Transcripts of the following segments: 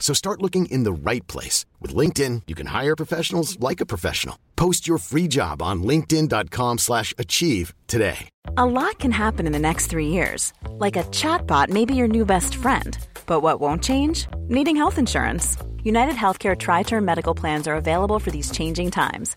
So start looking in the right place. With LinkedIn, you can hire professionals like a professional. Post your free job on linkedin.com slash achieve today. A lot can happen in the next three years. Like a chatbot may be your new best friend. But what won't change? Needing health insurance. United Healthcare Tri Term Medical Plans are available for these changing times.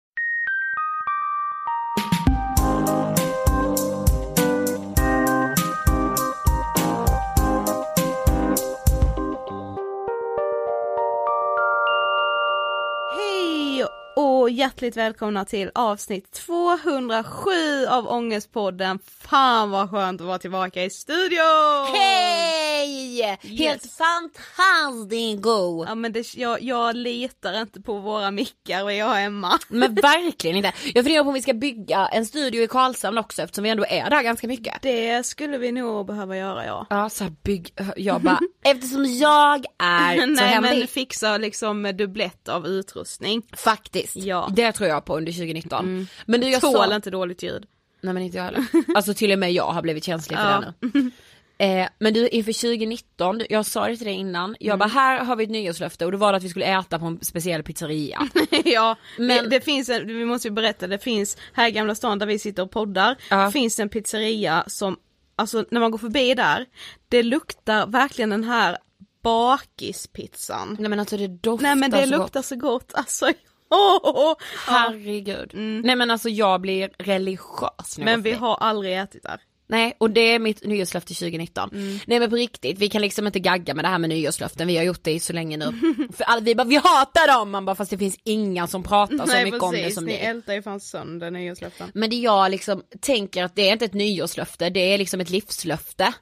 och hjärtligt välkomna till avsnitt 207 av Ångestpodden. Fan vad skönt att vara tillbaka i studion! Hej! Helt fantastiskt god! Ja men det, jag, jag litar inte på våra mickar och jag och Emma. Men verkligen inte. Jag funderar på om vi ska bygga en studio i Karlshamn också eftersom vi ändå är där ganska mycket. Det skulle vi nog behöva göra ja. Ja så bygg, jag bara, eftersom jag är så Nej hemlig. men fixa liksom dubblett av utrustning. Faktiskt. Ja. Det tror jag på under 2019. Mm. Men du jag Tål sa... inte dåligt ljud. Nej men inte jag heller. Alltså till och med jag har blivit känslig för ja. det nu. Eh, men du inför 2019, jag sa det till dig innan, jag mm. bara här har vi ett nyårslöfte och då var det att vi skulle äta på en speciell pizzeria. ja, men det, finns en, vi måste ju berätta, det finns här i Gamla stan där vi sitter och poddar, uh. finns en pizzeria som, alltså när man går förbi där, det luktar verkligen den här bakispizzan. Nej men alltså det doftar Nej men det så luktar gott. så gott, alltså oh, Herregud. Mm. Nej men alltså jag blir religiös Men vi har aldrig ätit där. Nej, och det är mitt nyårslöfte 2019. Mm. Nej men på riktigt, vi kan liksom inte gagga med det här med nyårslöften, vi har gjort det i så länge nu. För alla, vi bara, vi hatar dem! Man bara, fast det finns inga som pratar så Nej mycket om det precis, som ni ni. ältar ju fan sönder nyårslöften. Men det jag liksom tänker att det är inte ett nyårslöfte, det är liksom ett livslöfte.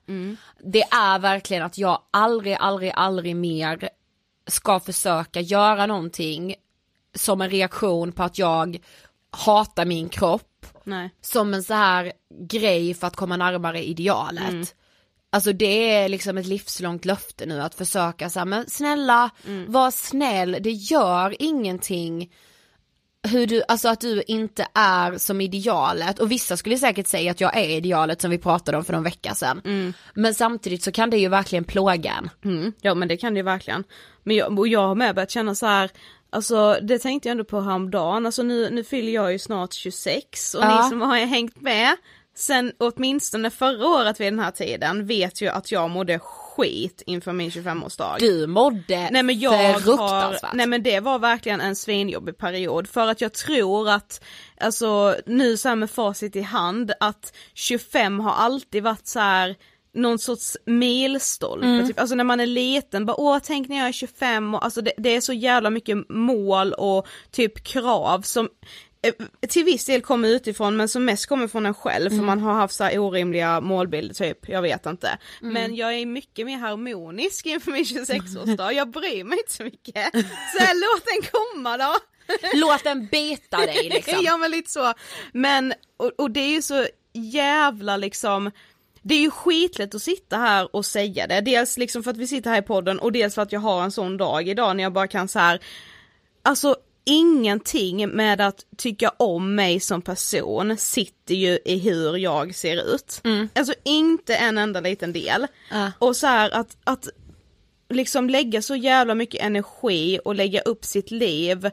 Det är verkligen att jag aldrig, aldrig, aldrig mer ska försöka göra någonting som en reaktion på att jag hatar min kropp, Nej. som en så här grej för att komma närmare idealet. Alltså det är liksom ett livslångt löfte nu att försöka så här, men snälla, var snäll, det gör ingenting hur du, alltså att du inte är som idealet och vissa skulle säkert säga att jag är idealet som vi pratade om för någon vecka sedan. Men samtidigt så kan det ju verkligen plåga en. Mm, ja men det kan det ju verkligen. Men jag, och jag har med börjat känna så här. Alltså det tänkte jag ändå på häromdagen, alltså nu, nu fyller jag ju snart 26 och Ja. ni som har hängt med sen åtminstone förra året vid den här tiden vet ju att jag mådde skit inför min 25-årsdag. Du mådde Nej men jag har, fruktansvärt. nej men det var verkligen en svinjobbig period för att jag tror att, alltså nu så här med facit i hand, att 25 har alltid varit så här någon sorts milstolpe, Mm. typ. alltså när man är liten, bara åh tänk när jag är 25 och alltså det, det är så jävla mycket mål och typ krav som eh, till viss del kommer utifrån men som mest kommer från en själv Mm. för man har haft så här orimliga målbilder typ, jag vet inte. Mm. Men jag är mycket mer harmonisk inför min 26-årsdag, jag bryr mig inte så mycket. Så här, låt den komma då. Låt den bita dig liksom. ja men lite så. Men, och, och det är ju så jävla liksom det är ju skitlätt att sitta här och säga det, dels liksom för att vi sitter här i podden och dels för att jag har en sån dag idag när jag bara kan så här. alltså ingenting med att tycka om mig som person sitter ju i hur jag ser ut. Alltså inte en enda liten del. Ja. Och så här att, att liksom lägga så jävla mycket energi och lägga upp sitt liv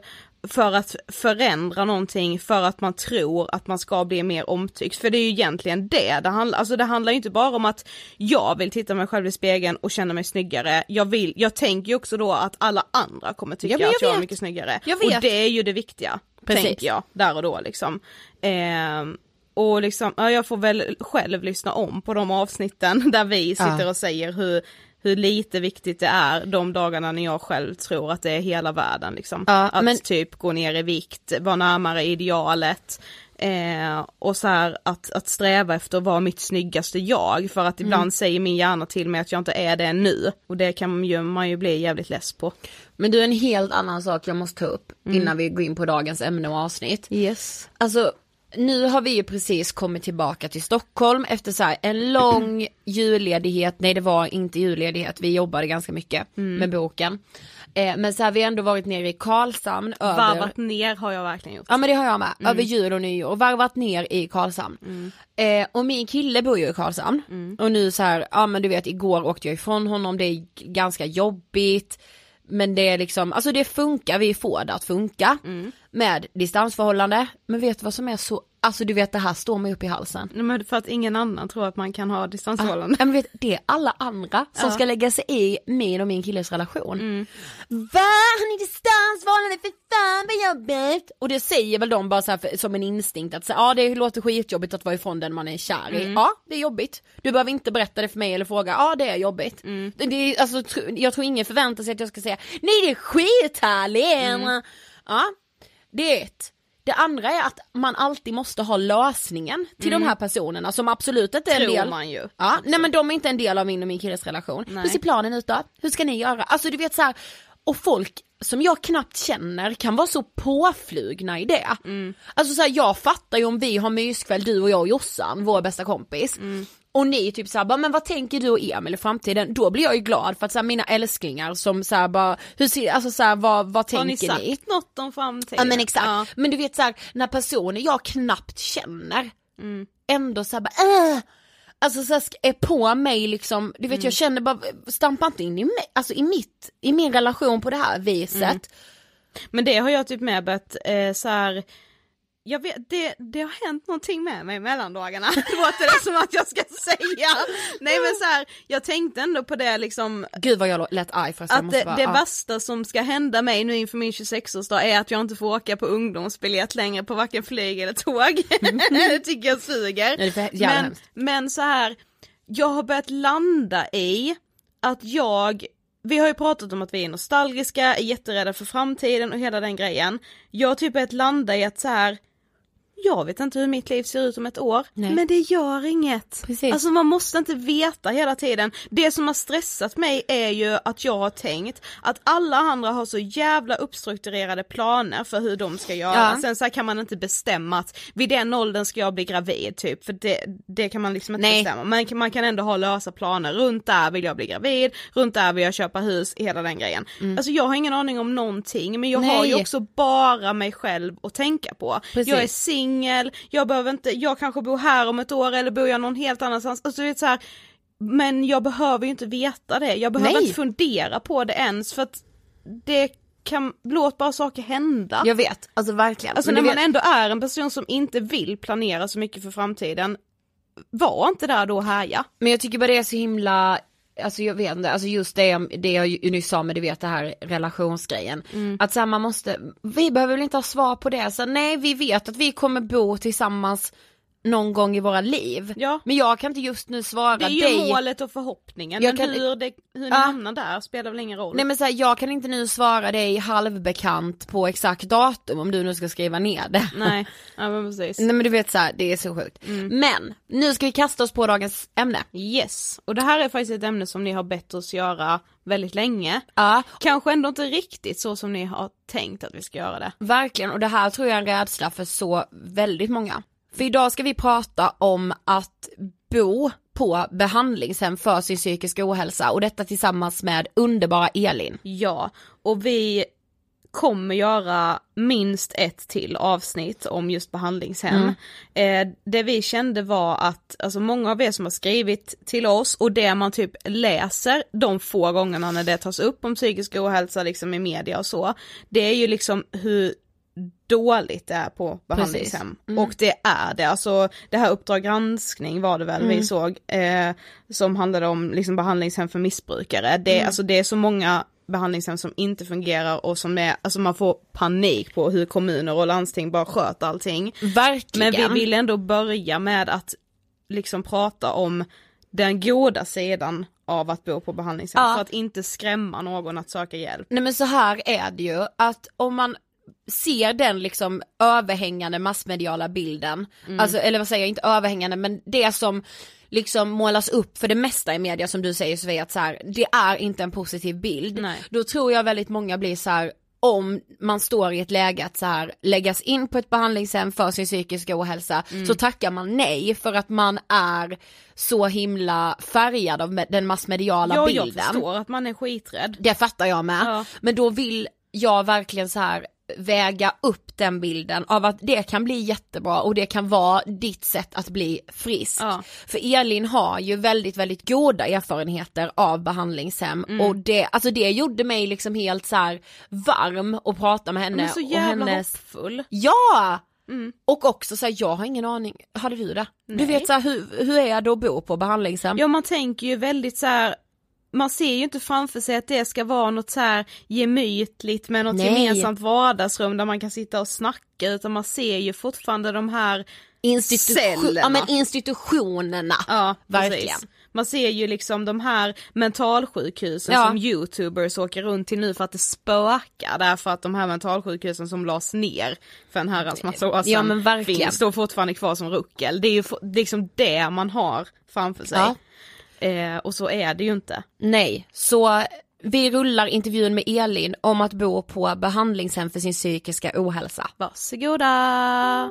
för att förändra någonting för att man tror att man ska bli mer omtyckt. För det är ju egentligen det det handlar, alltså det handlar inte bara om att jag vill titta mig själv i spegeln och känna mig snyggare. Jag vill, jag tänker ju också då att alla andra kommer tycka Ja, jag att jag är vet. mycket snyggare. Jag vet. Och det är ju det viktiga, Precis. tänker jag, där och då liksom. Ehm, och liksom, ja, jag får väl själv lyssna om på de avsnitten där vi sitter och säger hur, hur lite viktigt det är de dagarna när jag själv tror att det är hela världen liksom. Ja, att men- typ gå ner i vikt, vara närmare idealet. Eh, och så här att, att sträva efter att vara mitt snyggaste jag för att ibland säger min hjärna till mig att jag inte är det nu och det kan ju, man ju bli jävligt less på. Men du en helt annan sak jag måste ta upp innan vi går in på dagens ämne och avsnitt. Yes. Alltså nu har vi ju precis kommit tillbaka till Stockholm efter så här en lång julledighet, nej det var inte julledighet, vi jobbade ganska mycket med boken. Eh, men så här vi har ändå varit nere i Karlshamn över Varvat ner har jag verkligen gjort. Ja men det har jag med, över jul och nyår, varvat ner i Karlshamn. Eh, och min kille bor ju i Karlshamn. Och nu så här, ja men du vet igår åkte jag ifrån honom, det är ganska jobbigt. Men det är liksom, alltså det funkar, vi får det att funka. Med distansförhållande, men vet du vad som är så, alltså du vet det här står mig upp i halsen. Nej, Men för att ingen annan tror att man kan ha distansförhållande. Ja men vet, det är alla andra som Ja. ska lägga sig i min och min killes relation. Va? Har ni distansförhållande? För fan vad jobbigt! Och det säger väl de bara så för, som en instinkt att säga, ja det låter skitjobbigt att vara ifrån den man är kär i. Ja det är jobbigt. Du behöver inte berätta det för mig eller fråga, ja det är jobbigt. Det, det, är- alltså, jag tror ingen förväntar sig att jag ska säga, nej det är skithärligt! Ja, det är ett. Det andra är att man alltid måste ha lösningen till de här personerna som absolut inte är en Tror del man ju. Ja, nej men de är inte en del av min och min killes relation. Nej. Hur ser planen ut då? Hur ska ni göra? Alltså du vet så här, och folk som jag knappt känner kan vara så påflugna i det. Alltså så här, jag fattar ju om vi har myskväll du och jag och Jossan, vår bästa kompis. Och ni typ såhär bara, men vad tänker du och Emil i framtiden? Då blir jag ju glad för att så här, mina älsklingar som såhär bara, hur ser, alltså så här, vad, vad Har ni tänker sagt ni? något om framtiden? Ja men exakt, Ja. men du vet såhär när personer jag knappt känner Mm. ändå såhär bara äh! Alltså så här, är på mig liksom, du vet Mm. jag känner bara, stampa inte in i mig, alltså i mitt, i min relation på det här viset. Mm. Men det har jag typ med börjat eh, så här. Jag vet, det, det har hänt någonting med mig mellan dagarna, låter det som att jag ska säga. Nej men så här, jag tänkte ändå på det liksom. Gud vad jag lät arg förresten. Att det, bara, det ja. värsta som ska hända mig nu inför min 26-årsdag är att jag inte får åka på ungdomsbiljett längre på varken flyg eller tåg. det tycker jag suger. Ja, men, men så här, jag har börjat landa i att jag vi har ju pratat om att vi är nostalgiska, är jätterädda för framtiden och hela den grejen. Jag har typ börjat landa i att så här, jag vet inte hur mitt liv ser ut om ett år, Nej. men det gör inget. Precis. Alltså man måste inte veta hela tiden. Det som har stressat mig är ju att jag har tänkt att alla andra har så jävla uppstrukturerade planer för hur de ska göra. Ja. Sen så kan man inte bestämma att vid den åldern ska jag bli gravid typ, för det, det kan man liksom inte Nej. bestämma. Men man kan ändå ha lösa planer, runt där vill jag bli gravid, runt där vill jag köpa hus, hela den grejen. Mm. Alltså jag har ingen aning om någonting, men jag Nej. har ju också bara mig själv att tänka på. Precis. Jag är singel singel, jag behöver inte, jag kanske bor här om ett år eller bor jag någon helt annanstans. Alltså du vet så här, men jag behöver ju inte veta det, jag behöver Nej. inte fundera på det ens för att det kan, låt bara saker hända. Jag vet, alltså verkligen. Alltså när man ändå är en person som inte vill planera så mycket för framtiden, var inte där då och härja. Men jag tycker bara det är så himla alltså jag vet inte, alltså just det, det jag nyss sa med du vet det här relationsgrejen. Mm. Att så här, man måste, vi behöver väl inte ha svar på det, så nej vi vet att vi kommer bo tillsammans någon gång i våra liv. Ja. Men jag kan inte just nu svara dig. Det är ju dig. målet och förhoppningen, jag men kan... hur, det, hur ni ja. hamnar där spelar väl ingen roll. Nej men så här, jag kan inte nu svara dig halvbekant på exakt datum om du nu ska skriva ner det. Nej, ja men precis. Nej men du vet så här, det är så sjukt. Mm. Men, nu ska vi kasta oss på dagens ämne. Yes, och det här är faktiskt ett ämne som ni har bett oss göra väldigt länge. Ja. Kanske ändå inte riktigt så som ni har tänkt att vi ska göra det. Verkligen, och det här tror jag är en rädsla för så väldigt många. För idag ska vi prata om att bo på behandlingshem för sin psykiska ohälsa och detta tillsammans med underbara Elin. Ja, och vi kommer göra minst ett till avsnitt om just behandlingshem. Mm. Eh, det vi kände var att, alltså många av er som har skrivit till oss och det man typ läser de få gångerna när det tas upp om psykisk ohälsa liksom i media och så, det är ju liksom hur dåligt det är på behandlingshem. Mm. Och det är det, alltså det här Uppdrag granskning var det väl mm. vi såg, eh, som handlade om liksom behandlingshem för missbrukare. Det, mm. alltså, det är så många behandlingshem som inte fungerar och som är, alltså man får panik på hur kommuner och landsting bara sköter allting. Verkligen. Men vi vill ändå börja med att liksom prata om den goda sidan av att bo på behandlingshem ja. för att inte skrämma någon att söka hjälp. Nej men så här är det ju att om man ser den liksom överhängande massmediala bilden, mm. alltså eller vad säger jag, inte överhängande men det som liksom målas upp för det mesta i media som du säger Sofia att så här, det är inte en positiv bild. Nej. Då tror jag väldigt många blir så här, om man står i ett läge att så här, läggas in på ett behandlingshem för sin psykiska ohälsa mm. så tackar man nej för att man är så himla färgad av den massmediala ja, bilden. Jag förstår att man är skiträdd. Det fattar jag med. Ja. Men då vill jag verkligen så här väga upp den bilden av att det kan bli jättebra och det kan vara ditt sätt att bli frisk. Ja. För Elin har ju väldigt, väldigt goda erfarenheter av behandlingshem mm. och det, alltså det gjorde mig liksom helt så varm att prata med henne. Men så jävla och hennes... hoppfull. Ja! Mm. Och också såhär, jag har ingen aning, hade du det? Nej. Du vet såhär, hur, hur är det att bo på behandlingshem? Ja man tänker ju väldigt såhär man ser ju inte framför sig att det ska vara något så här gemytligt med något Nej. gemensamt vardagsrum där man kan sitta och snacka utan man ser ju fortfarande de här Institution, ja men institutionerna, ja, verkligen. Precis. Man ser ju liksom de här mentalsjukhusen ja. som youtubers åker runt till nu för att det spökar därför att de här mentalsjukhusen som lades ner för en herrans massa år sedan ja, men verkligen. finns då fortfarande kvar som ruckel. Det är ju liksom det man har framför sig. Ja. Eh, och så är det ju inte. Nej, så vi rullar intervjun med Elin om att bo på behandlingshem för sin psykiska ohälsa. Varsågoda!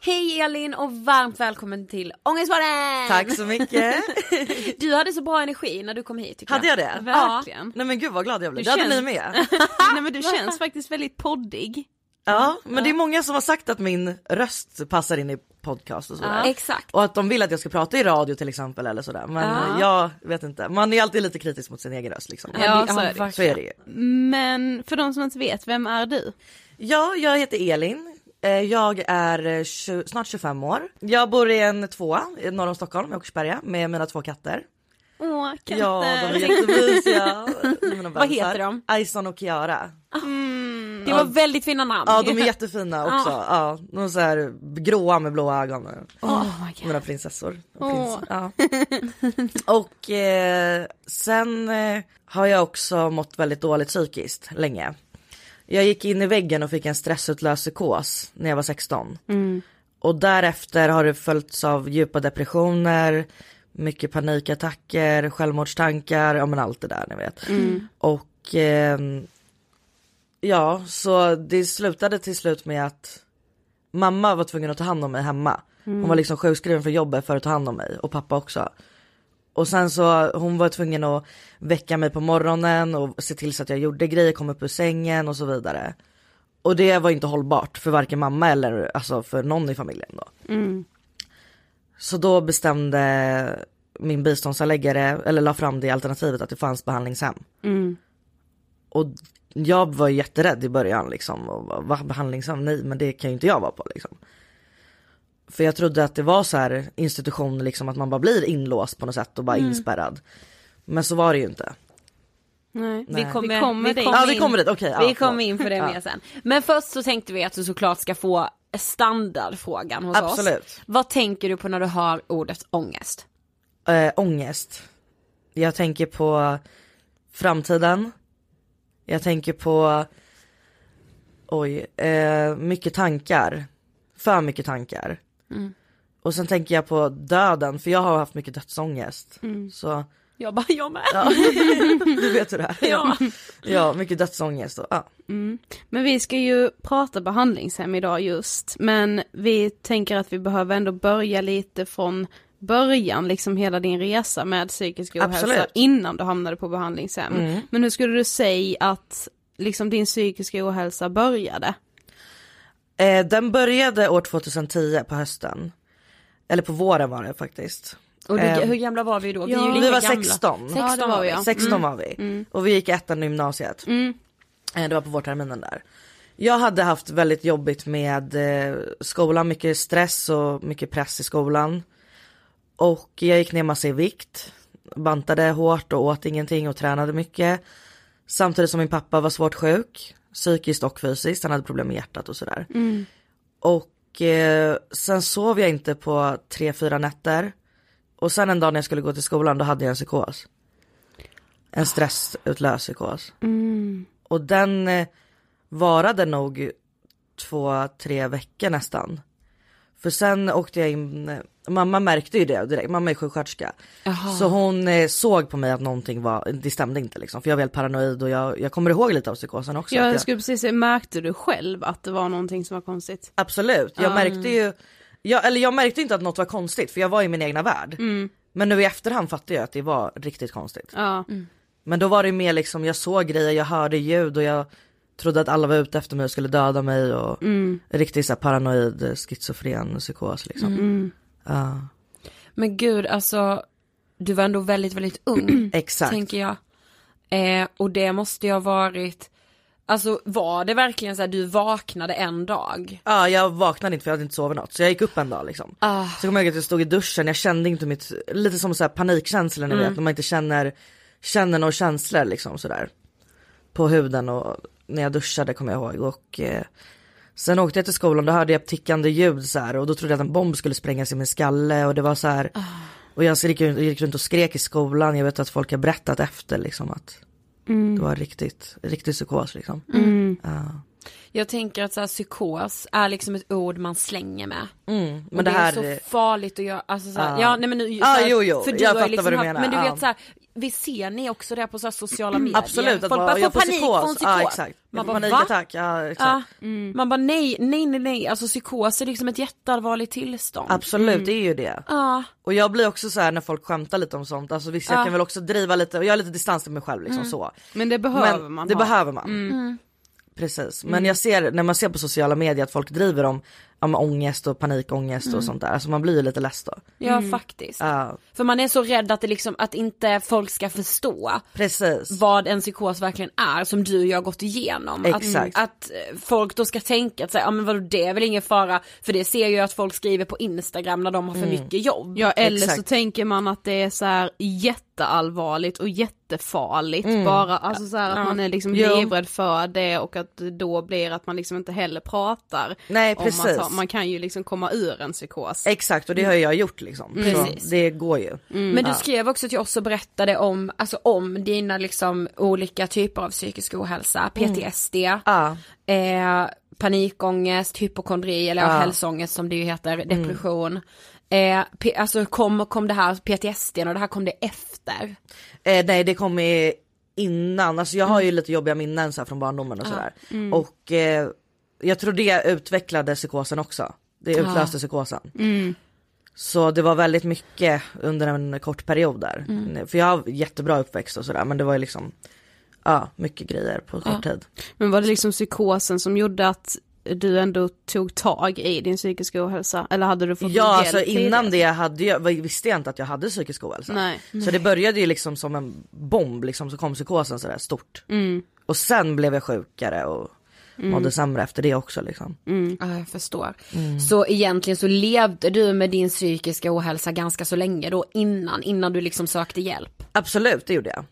Hej Elin och varmt välkommen till Ångestpodden! Tack så mycket! du hade så bra energi när du kom hit tycker Hade jag det? Verkligen. Ja. Nej men gud vad glad jag blev, det hade ni med. Nej men du känns faktiskt väldigt poddig. Ja men det är många som har sagt att min röst passar in i podcast och sådär. Exakt. Och att de vill att jag ska prata i radio till exempel eller sådär. Men Ja. jag vet inte, man är alltid lite kritisk mot sin egen röst liksom. Ja, så är det. Så är det ju. Men för de som inte vet, vem är du? Ja, jag heter Elin. Eh, Jag är eh, 20, snart 25 år. Jag bor i en tvåa i norr om Stockholm i Åkersberga med mina två katter. Åh, katter. Ja, de är jättemysiga. Vad heter de? Ison och Kiara. Det var väldigt fina namn. Ja, de är jättefina också. Ja, de är så här gråa med blåa ögon. Oh my God. Mina prinsessor. Och, prins, ja. och eh, sen eh, har jag också mått väldigt dåligt psykiskt länge. Jag gick in i väggen och fick en stressutlöst psykos när jag var 16. Och därefter har det följts av djupa depressioner, mycket panikattacker, självmordstankar, ja men allt det där ni vet. Och ehm, ja, så det slutade till slut med att mamma var tvungen att ta hand om mig hemma. Hon var liksom sjukskriven för jobbet för att ta hand om mig och pappa också. Och sen så hon var tvungen att väcka mig på morgonen och se till så att jag gjorde grejer, kom upp ur sängen och så vidare. Och det var inte hållbart för varken mamma eller alltså för någon i familjen då. Så då bestämde min biståndsanläggare, eller la fram det alternativet att det fanns behandlingshem. Och jag var jätterädd i början liksom. Och va, behandlingshem? Nej men det kan ju inte jag vara på liksom. För jag trodde att det var så här institution liksom att man bara blir inlåst på något sätt och bara inspärrad. Men så var det ju inte. Nej. Nej. Vi kommer, Vi kommer dit. Ja vi kommer dit, okej. ja, vi kommer in på det Ja. mer sen. Men först så tänkte vi att du såklart ska få standardfrågan hos oss. Absolut. Vad tänker du på när du hör ordet ångest? Äh, ångest. Jag tänker på framtiden. Jag tänker på, oj, eh, mycket tankar. För mycket tankar. Och sen tänker jag på döden, för jag har haft mycket dödsångest. Så Jag bara, jag med. Ja. du vet hur det är. Ja. ja, mycket dödsångest. Och, ja. Men vi ska ju prata behandlingshem idag just, men vi tänker att vi behöver ändå börja lite från början, liksom hela din resa med psykisk ohälsa Absolut. innan du hamnade på behandlingshem. Men hur skulle du säga att liksom din psykiska ohälsa började? Eh, den började år 2010 på hösten. Eller på våren var det faktiskt. Och du, Ehm, hur gamla var vi då? Vi, ja, vi lika var gamla. 16. 16 Ja, det var vi, ja. 16 var vi. Och vi gick ettan i gymnasiet. Mm. Eh, Det var på vårterminen där. Jag hade haft väldigt jobbigt med eh, skolan, mycket stress och mycket press i skolan. Och jag gick ner massa i vikt, bantade hårt och åt ingenting och tränade mycket. Samtidigt som min pappa var svårt sjuk, psykiskt och fysiskt, han hade problem med hjärtat och sådär. Och eh, sen sov jag inte på tre, fyra nätter. Och sen en dag när jag skulle gå till skolan då hade jag en psykos. En stressutlöst psykos. Och den eh, varade nog två, tre veckor nästan. För sen åkte jag in, eh, mamma märkte ju det direkt, mamma är sjuksköterska. Så hon eh, såg på mig att någonting var, det stämde inte liksom. För jag var helt paranoid och jag, jag kommer ihåg lite av psykosen också. att Jag skulle precis säga, märkte du själv att det var någonting som var konstigt? Absolut, jag märkte ju, jag, eller jag märkte inte att något var konstigt för jag var i min egna värld. Men nu i efterhand fattade jag att det var riktigt konstigt. Ja. Men då var det mer liksom, jag såg grejer, jag hörde ljud och jag trodde att alla var ute efter mig och skulle döda mig och riktigt så här paranoid schizofren psykos liksom. Ja, Men gud, alltså, du var ändå väldigt, väldigt ung. exakt. tänker jag. Eh, och det måste ju ha varit, alltså var det verkligen så här, du vaknade en dag? Ja jag vaknade inte för jag hade inte sovit något så jag gick upp en dag liksom. Ah. Så kommer jag ihåg att jag stod i duschen, jag kände inte mitt, lite som så här ni vet när man inte känner, känner några känslor liksom sådär. På huden och när jag duschade kommer jag ihåg och eh, Sen åkte jag till skolan, då hörde jag tickande ljud så här och då trodde jag att en bomb skulle sprängas i min skalle och det var så här. Och jag gick, gick runt och skrek i skolan, jag vet att folk har berättat efter liksom att det var riktigt, riktigt psykos liksom. Ja. Jag tänker att så här, psykos är liksom ett ord man slänger med. Mm, Och men det, det här är så farligt att göra, alltså så här, Ja. ja nej men nu, så Ja, här, jo, jo, för du jag har fattar liksom vad du haft, menar, men du vet så här, vi ser ni också det på så här sociala medier? Absolut, att Folk bara, bara jag får får panik psykos. från psykos. Ja exakt. Man bara, panikattack, ja Ja. exakt. Man bara nej, nej, nej, nej, alltså psykos är liksom ett jätteallvarligt tillstånd. Absolut, det är ju det. Ja, Och jag blir också så här när folk skämtar lite om sånt, alltså visst jag Ja. kan väl också driva lite, och jag har lite distans till mig själv liksom så. Men det behöver Men man det ha. behöver man. Precis, men jag ser när man ser på sociala medier att folk driver om ja, med ångest och panikångest Mm. och sånt där, alltså man blir ju lite less då. Ja faktiskt. Ja, För man är så rädd att det liksom, att inte folk ska förstå precis. vad en psykos verkligen är som du och jag har gått igenom. Exakt. Att, att folk då ska tänka att säga, ja men vadå det är väl ingen fara, för det ser ju att folk skriver på Instagram när de har för mycket jobb. Ja eller så Exakt. tänker man att det är så här jätteallvarligt och jättefarligt bara, alltså så här att man är liksom livrädd för det och att då blir att man liksom inte heller pratar Nej, om precis. att ha, man kan ju liksom komma ur en psykos. Exakt och det har jag gjort liksom. Precis. Så det går ju. Men du skrev också till oss och berättade om, alltså om dina liksom olika typer av psykisk ohälsa, PTSD, Ja, eh, panikångest, hypokondri eller ja. Ja. hälsoångest som det ju heter, depression. Eh, P- alltså kom, kom det här PTSD och det här kom det efter? eh, nej det kom i innan, alltså jag har ju lite jobbiga minnen så här från barndomen och sådär. Och eh, jag tror det utvecklade psykosen också. Det utlöste psykosen. Så det var väldigt mycket under en kort period där. För jag har jättebra uppväxt och sådär men det var ju liksom, ja mycket grejer på kort tid. Men var det liksom psykosen som gjorde att du ändå tog tag i din psykiska ohälsa? Eller hade du fått Ja hjälp alltså innan det hade jag, visste jag inte att jag hade psykisk ohälsa. Nej. Så det började ju liksom som en bomb liksom, så kom psykosen sådär stort. Och sen blev jag sjukare och mådde sämre efter det också liksom. Ja jag förstår. Så egentligen så levde du med din psykiska ohälsa ganska så länge då innan, innan du liksom sökte hjälp? Absolut, det gjorde jag.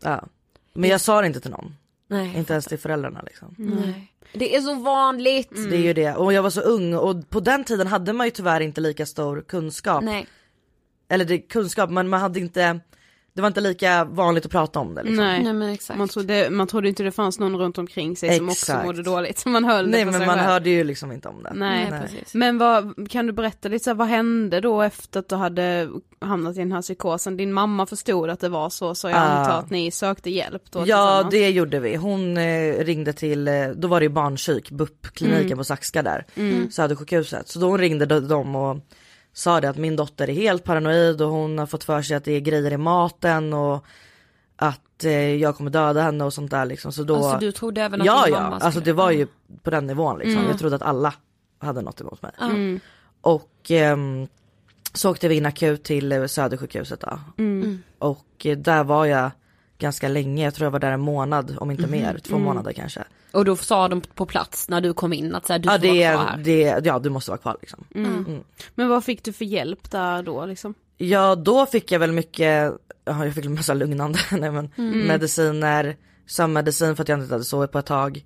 Ja. Men jag sa det inte till någon, Nej. inte ens till föräldrarna liksom. Nej. Det är så vanligt. Det är ju det, och jag var så ung och på den tiden hade man ju tyvärr inte lika stor kunskap. Nej. Eller det, kunskap, men man hade inte, det var inte lika vanligt att prata om det liksom. Nej. Nej men exakt. Man trodde, man trodde inte det fanns någon runt omkring sig som också Exakt. mådde dåligt. Man höll Nej det men man själv. hörde ju liksom inte om det. Nej, Nej, precis. Men vad, kan du berätta lite så här, vad hände då efter att du hade hamnat i den här psykosen? Din mamma förstod att det var så, så jag Ah. antar att ni sökte hjälp då Ja det gjorde vi. Hon eh, ringde till, eh, då var det ju barnpsyk, BUP-kliniken på Saxka där, Södersjukhuset. Så då hon ringde de- dem och sa det att min dotter är helt paranoid och hon har fått för sig att det är grejer i maten och att eh, jag kommer döda henne och sånt där liksom. Så då, Alltså du trodde även att ja din ja, mamma alltså skulle- det var ju på den nivån liksom. Jag trodde att alla hade något emot mig. Och ehm, så åkte vi in akut till eh, Södersjukhuset då. Och eh, där var jag ganska länge, jag tror jag var där en månad om inte mer, två månader kanske. Och då sa de på plats när du kom in att så här, du Ja får det, vara kvar det, ja du måste vara kvar liksom. Men vad fick du för hjälp där då liksom? Ja då fick jag väl mycket, ja, jag fick en massa lugnande nej, men, mediciner, sömnmedicin för att jag inte hade sovit på ett tag.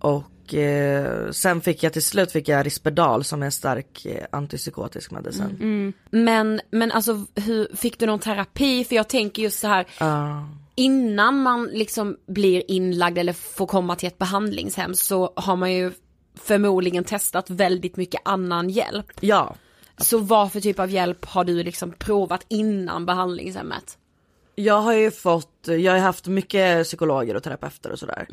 Och eh, sen fick jag till slut fick jag Risperdal som är en stark eh, antipsykotisk medicin. Men, men alltså hur, fick du någon terapi? För jag tänker just så här, Ja. innan man liksom blir inlagd eller får komma till ett behandlingshem så har man ju förmodligen testat väldigt mycket annan hjälp. ja, Så vad för typ av hjälp har du liksom provat innan behandlingshemmet? Jag har ju fått, jag har haft mycket psykologer och terapeuter och sådär.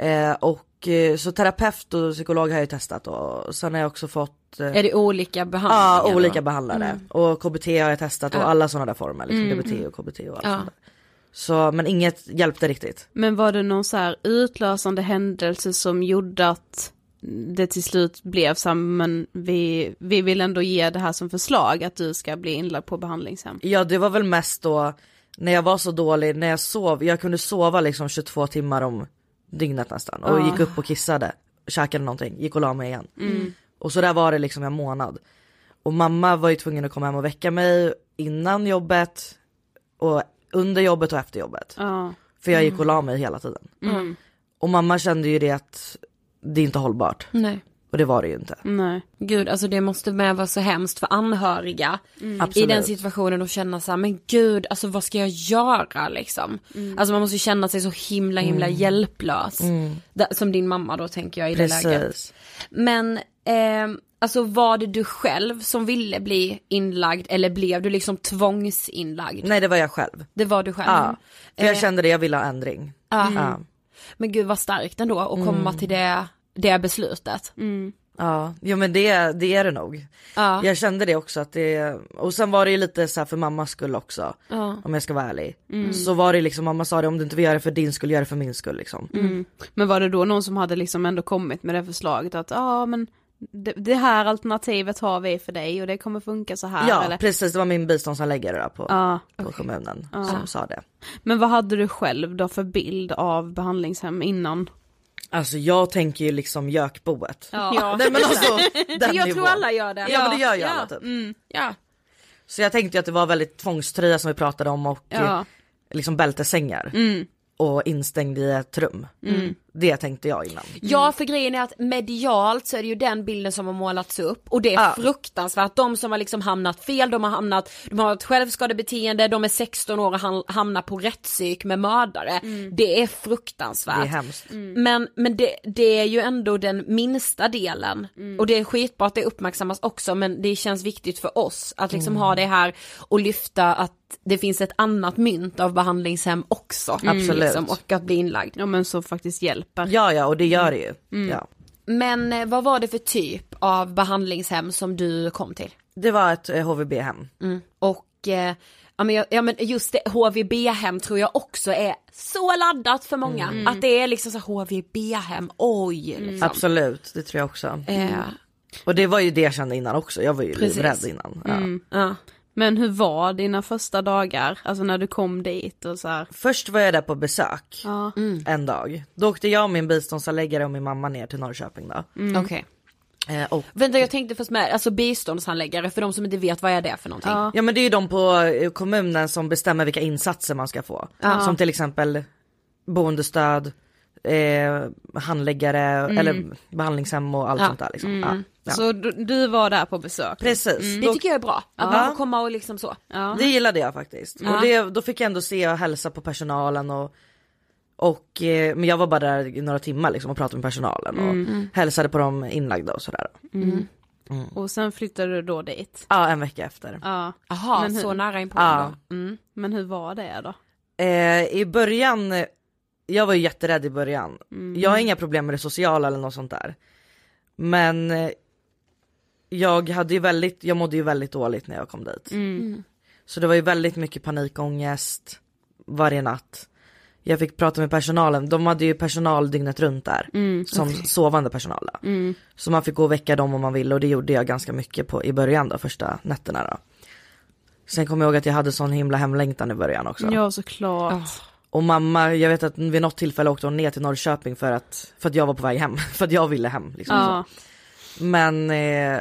Eh, och eh, så terapeut och psykolog har jag ju testat och sen har jag också fått eh, Är det olika behandlingar? Ja, då? olika behandlare. Och KBT har jag testat och alla sådana där former, liksom DBT och KBT och allt Ja. sånt där. Så, men inget hjälpte riktigt. Men var det någon så här utlösande händelse som gjorde att det till slut blev så här, men vi, vi vill ändå ge det här som förslag att du ska bli inlagd på behandlingshem. Ja det var väl mest då när jag var så dålig, när jag sov, jag kunde sova liksom 22 timmar om dygnet nästan och gick upp och kissade, käkade någonting, gick och la mig igen. Och så där var det liksom en månad. Och mamma var ju tvungen att komma hem och väcka mig innan jobbet och under jobbet och efter jobbet. Ja. För jag gick och la mig hela tiden. Och mamma kände ju det att det är inte hållbart. Nej. Och det var det ju inte. Nej. Gud, alltså det måste med vara så hemskt för anhöriga i Absolut. den situationen och känna så här, men gud, alltså vad ska jag göra liksom? Alltså man måste ju känna sig så himla himla hjälplös. Da- Som din mamma då tänker jag i det läget. Precis. Men, eh, alltså var det du själv som ville bli inlagd eller blev du liksom tvångsinlagd? Nej det var jag själv. Det var du själv? Ja. För jag Eh. kände det, jag ville ha ändring. Ja. Ja. Men gud vad starkt ändå att komma till det, det beslutet. Ja, jo men det, det är det nog. Ja. Jag kände det också att det, och sen var det ju lite så här för mammas skull också. Ja. Om jag ska vara ärlig. Så var det liksom, mamma sa det om du inte vill göra det för din skull, gör det för min skull liksom. Mm. Men var det då någon som hade liksom ändå kommit med det förslaget att ja men det, det här alternativet har vi för dig och det kommer funka så här Ja eller? precis, det var min biståndshandläggare då på, Ja. på kommunen som sa det. Men vad hade du själv då för bild av behandlingshem innan? Alltså jag tänker ju liksom gökboet. Ja. Nej men alltså den Jag nivån. tror alla gör det. Ja, men det gör ju ja. alla typ. Mm. Ja. Så jag tänkte ju att det var väldigt tvångströja som vi pratade om och Ja. liksom bältesängar. Mm. Och instängd i ett rum. Det tänkte jag innan. Ja för grejen är att medialt så är det ju den bilden som har målats upp och det är Ja. fruktansvärt. De som har liksom hamnat fel, de har hamnat, de har ett självskadebeteende, de är 16 år och ham- hamnar på rättspsyk med mördare. Det är fruktansvärt. Det är hemskt. Men, men det, det är ju ändå den minsta delen och det är skitbra att det uppmärksammas också men det känns viktigt för oss att liksom ha det här och lyfta att det finns ett annat mynt av behandlingshem också. Absolut. Liksom, och att bli inlagd. Ja men som faktiskt hjälper. Ja ja och det gör det ju. Ja. Men eh, vad var det för typ av behandlingshem som du kom till? Det var ett eh, HVB-hem. Och eh, ja, men, jag, ja men just det, HVB-hem tror jag också är så laddat för många. Att det är liksom så HVB-hem, oj liksom. Absolut, det tror jag också. Eh, Och det var ju det jag kände innan också, jag var ju Precis. livrädd innan. Ja. ja. Men hur var dina första dagar? Alltså när du kom dit och så här. Först var jag där på besök Ja. en dag. Då åkte jag och min biståndsanläggare och min mamma ner till Norrköping då. Okej. Eh, och, Vänta jag tänkte först med, alltså biståndshandläggare för de som inte vet vad är det för någonting? Ja. ja men det är ju de på eh, kommunen som bestämmer vilka insatser man ska få. Som till exempel boendestöd, eh, handläggare eller behandlingshem och allt Ja. sånt där liksom. Ja. Ja. Så du, du var där på besök? Precis, Det då, tycker jag är bra, att man får komma och liksom så. Ja. det gillade jag faktiskt. Och det, då fick jag ändå se och hälsa på personalen och och, eh, men jag var bara där i några timmar liksom och pratade med personalen och hälsade på de inlagda och sådär. Och sen flyttade du då dit? Ja en vecka efter. Ja. Jaha, Men hur- så nära inpå Ja. Mm. Men hur var det då? Eh, I början, eh, jag var ju jätterädd i början. Jag har inga problem med det sociala eller något sånt där. Men eh, jag hade ju väldigt, jag mådde ju väldigt dåligt när jag kom dit. Så det var ju väldigt mycket panikångest varje natt. Jag fick prata med personalen, de hade ju personal dygnet runt där. som sovande personal då. Så man fick gå och väcka dem om man ville och det gjorde jag ganska mycket på, i början då, första nätterna då. Sen kommer jag ihåg att jag hade sån himla hemlängtan i början också. Ja såklart. Och mamma, jag vet att vid något tillfälle åkte hon ner till Norrköping för att, för att jag var på väg hem, för att jag ville hem. Liksom, så. Men eh,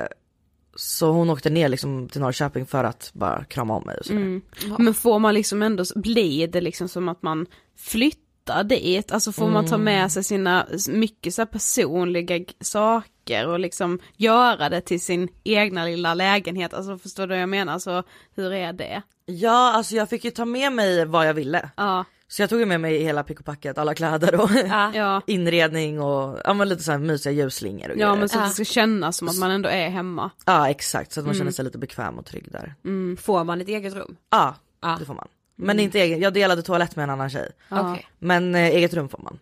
så hon åkte ner liksom till Norrköping för att bara krama om mig och sådär. Mm. Men får man liksom ändå, blir det liksom som att man flyttar dit? Alltså får man ta med sig sina, mycket så personliga saker och liksom göra det till sin egna lilla lägenhet? Alltså förstår du vad jag menar? Alltså hur är det? Ja alltså jag fick ju ta med mig vad jag ville. Ja, Så jag tog med mig hela pick och packet, alla kläder och ja. inredning och ja, men lite så här mysiga ljusslingor och Ja grejer. men så att det ska kännas som att man ändå är hemma. Ja exakt, så att man känner sig lite bekväm och trygg där. Får man ett eget rum? Ja, Ja. det får man. Men inte egen, jag delade toalett med en annan tjej. Okej. Men eh, eget rum får man.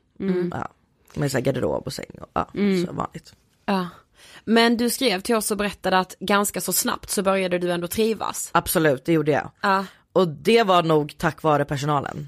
Ja. Med så här garderob och säng och ja, så vanligt. Ja. Men du skrev till oss och berättade att ganska så snabbt så började du ändå trivas. Absolut, det gjorde jag. Ja. Och det var nog tack vare personalen.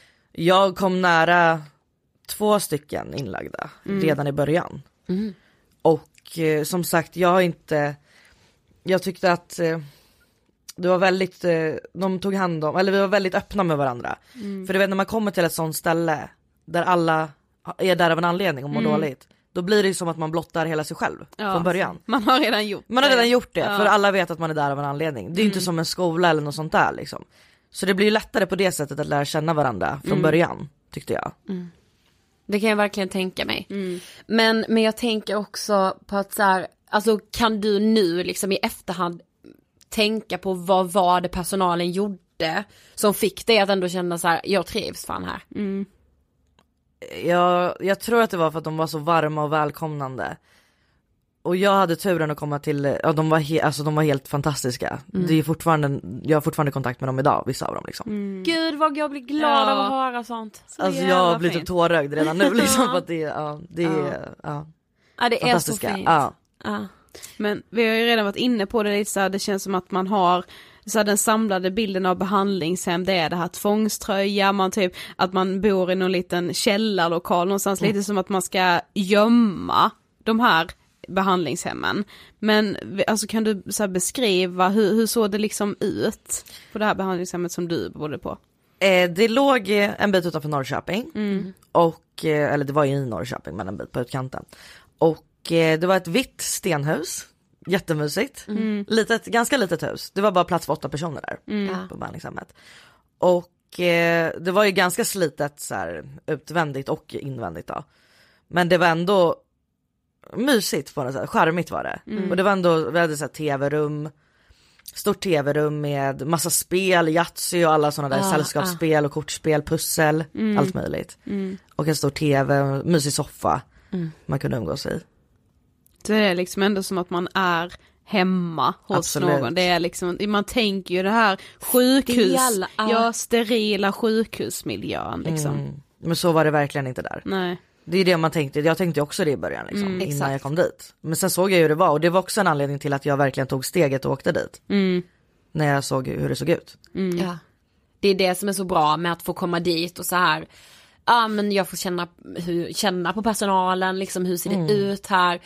jag kom nära två stycken inlagda Mm. redan i början. Och eh, som sagt, jag har inte, jag tyckte att eh, det var väldigt, eh, de tog hand om, eller vi var väldigt öppna med varandra. Mm. För du vet när man kommer till ett sånt ställe där alla är där av en anledning och mår Mm. dåligt. Då blir det som att man blottar hela sig själv från början. Man har redan gjort Man har det. redan gjort det, Ja. för alla vet att man är där av en anledning. Det är ju inte som en skola eller något sånt där liksom. Så det blir ju lättare på det sättet att lära känna varandra från början, tyckte jag. Det kan jag verkligen tänka mig. Men, men jag tänker också på att så här, alltså kan du nu liksom i efterhand tänka på vad var det personalen gjorde som fick dig att ändå känna så här, jag trivs fan här. Jag, jag tror att det var för att de var så varma och välkomnande. Och jag hade turen att komma till, ja de var, he, alltså, de var helt fantastiska. Det är fortfarande, jag har fortfarande kontakt med dem idag, vissa av dem liksom. Gud vad jag blir glad Ja. av att höra sånt. Alltså jävla jag blir typ tårögd redan nu liksom Ja. för att det, är- ja, det är, ja, Ja det är så fantastiska. fint. Ja. Ja. Men vi har ju redan varit inne på det lite så här, det känns som att man har så här, den samlade bilden av behandlingshem, det är det här tvångströja, man typ, att man bor i någon liten källarlokal någonstans, lite som att man ska gömma de här behandlingshemmen. Men alltså kan du så här, beskriva hur, hur såg det liksom ut på det här behandlingshemmet som du bodde på? Eh, det låg eh, en bit utanför Norrköping. Och, eh, eller det var ju i Norrköping men en bit på utkanten. Och eh, det var ett vitt stenhus. Jättemysigt. Litet, ganska litet hus. Det var bara plats för åtta personer där Ja. på behandlingshemmet. Och eh, det var ju ganska slitet så här, utvändigt och invändigt då. Men det var ändå mysigt på något sätt, charmigt var det. Och det var ändå, vi hade så här tv-rum, stort tv-rum med massa spel, Yatzy och alla sådana där Ah, sällskapsspel och kortspel, pussel, allt möjligt. Och en stor tv, mysig soffa man kunde umgås i. Det är liksom ändå som att man är hemma hos Absolut. någon. Det är liksom, man tänker ju det här sjukhus, Stela, ja. ja sterila sjukhusmiljön liksom. Mm. Men så var det verkligen inte där. Nej. Det är det man tänkte, jag tänkte också det i början liksom, innan exakt. jag kom dit. Men sen såg jag hur det var och det var också en anledning till att jag verkligen tog steget och åkte dit. När jag såg hur det såg ut. Ja. Det är det som är så bra med att få komma dit och så här. Ja men jag får känna, hur, känna på personalen, liksom hur ser det ut här.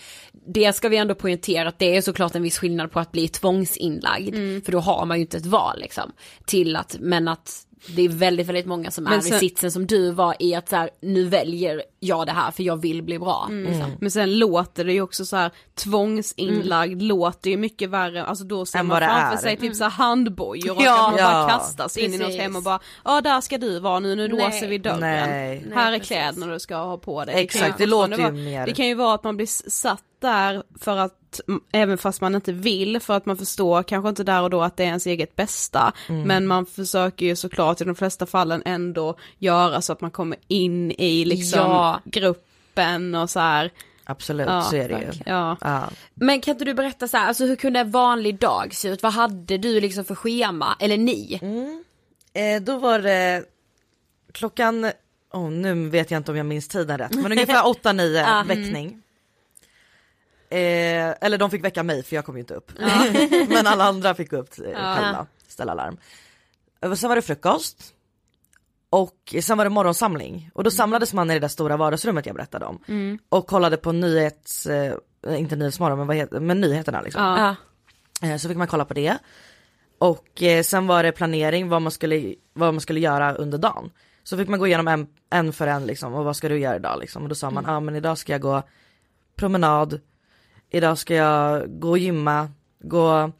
Det ska vi ändå poängtera att det är såklart en viss skillnad på att bli tvångsinlagd. För då har man ju inte ett val liksom. Till att, men att det är väldigt, väldigt många som Men är sen- i sitsen som du var i att så här, nu väljer jag det här för jag vill bli bra. Liksom. Men sen låter det ju också så här tvångsinlagd låter ju mycket värre, alltså då ser Än man det framför sig typ så här handbojor och Ja. att man bara Ja. kastas in i något Precis. hem och bara ja där ska du vara nu, nu låser vi dörren. Nej. Här är precis. kläderna du ska ha på dig. Exakt, ju det låter ju mer- Det kan ju vara att man blir satt där för att, mm, även fast man inte vill, för att man förstår kanske inte där och då att det är ens eget bästa. Mm. Men man försöker ju såklart i de flesta fallen ändå göra så att man kommer in i liksom Ja. Gruppen och så här. Absolut, Ja, så är det ju. Ja. Ja. Men kan inte du berätta så här, alltså hur kunde en vanlig dag se ut? Vad hade du liksom för schema? Eller ni? Eh, då var det klockan, oh, nu vet jag inte om jag minns tiden rätt, men ungefär 8-9 väckning. Eh, eller de fick väcka mig för jag kom ju inte upp. men alla andra fick gå upp eh, själva, ställa larm. Eh, Sen var det frukost. Och sen var det morgonsamling och då samlades man i det där stora vardagsrummet jag berättade om. Och kollade på nyhets, eh, inte Nyhetsmorgon men vad heter, men nyheterna liksom. Ja. Eh, Så fick man kolla på det. Och eh, sen var det planering vad man skulle, vad man skulle göra under dagen. Så fick man gå igenom en, en för en liksom och vad ska du göra idag liksom. Och då sa man, ja ah, men idag ska jag gå promenad, idag ska jag gå och gymma, gå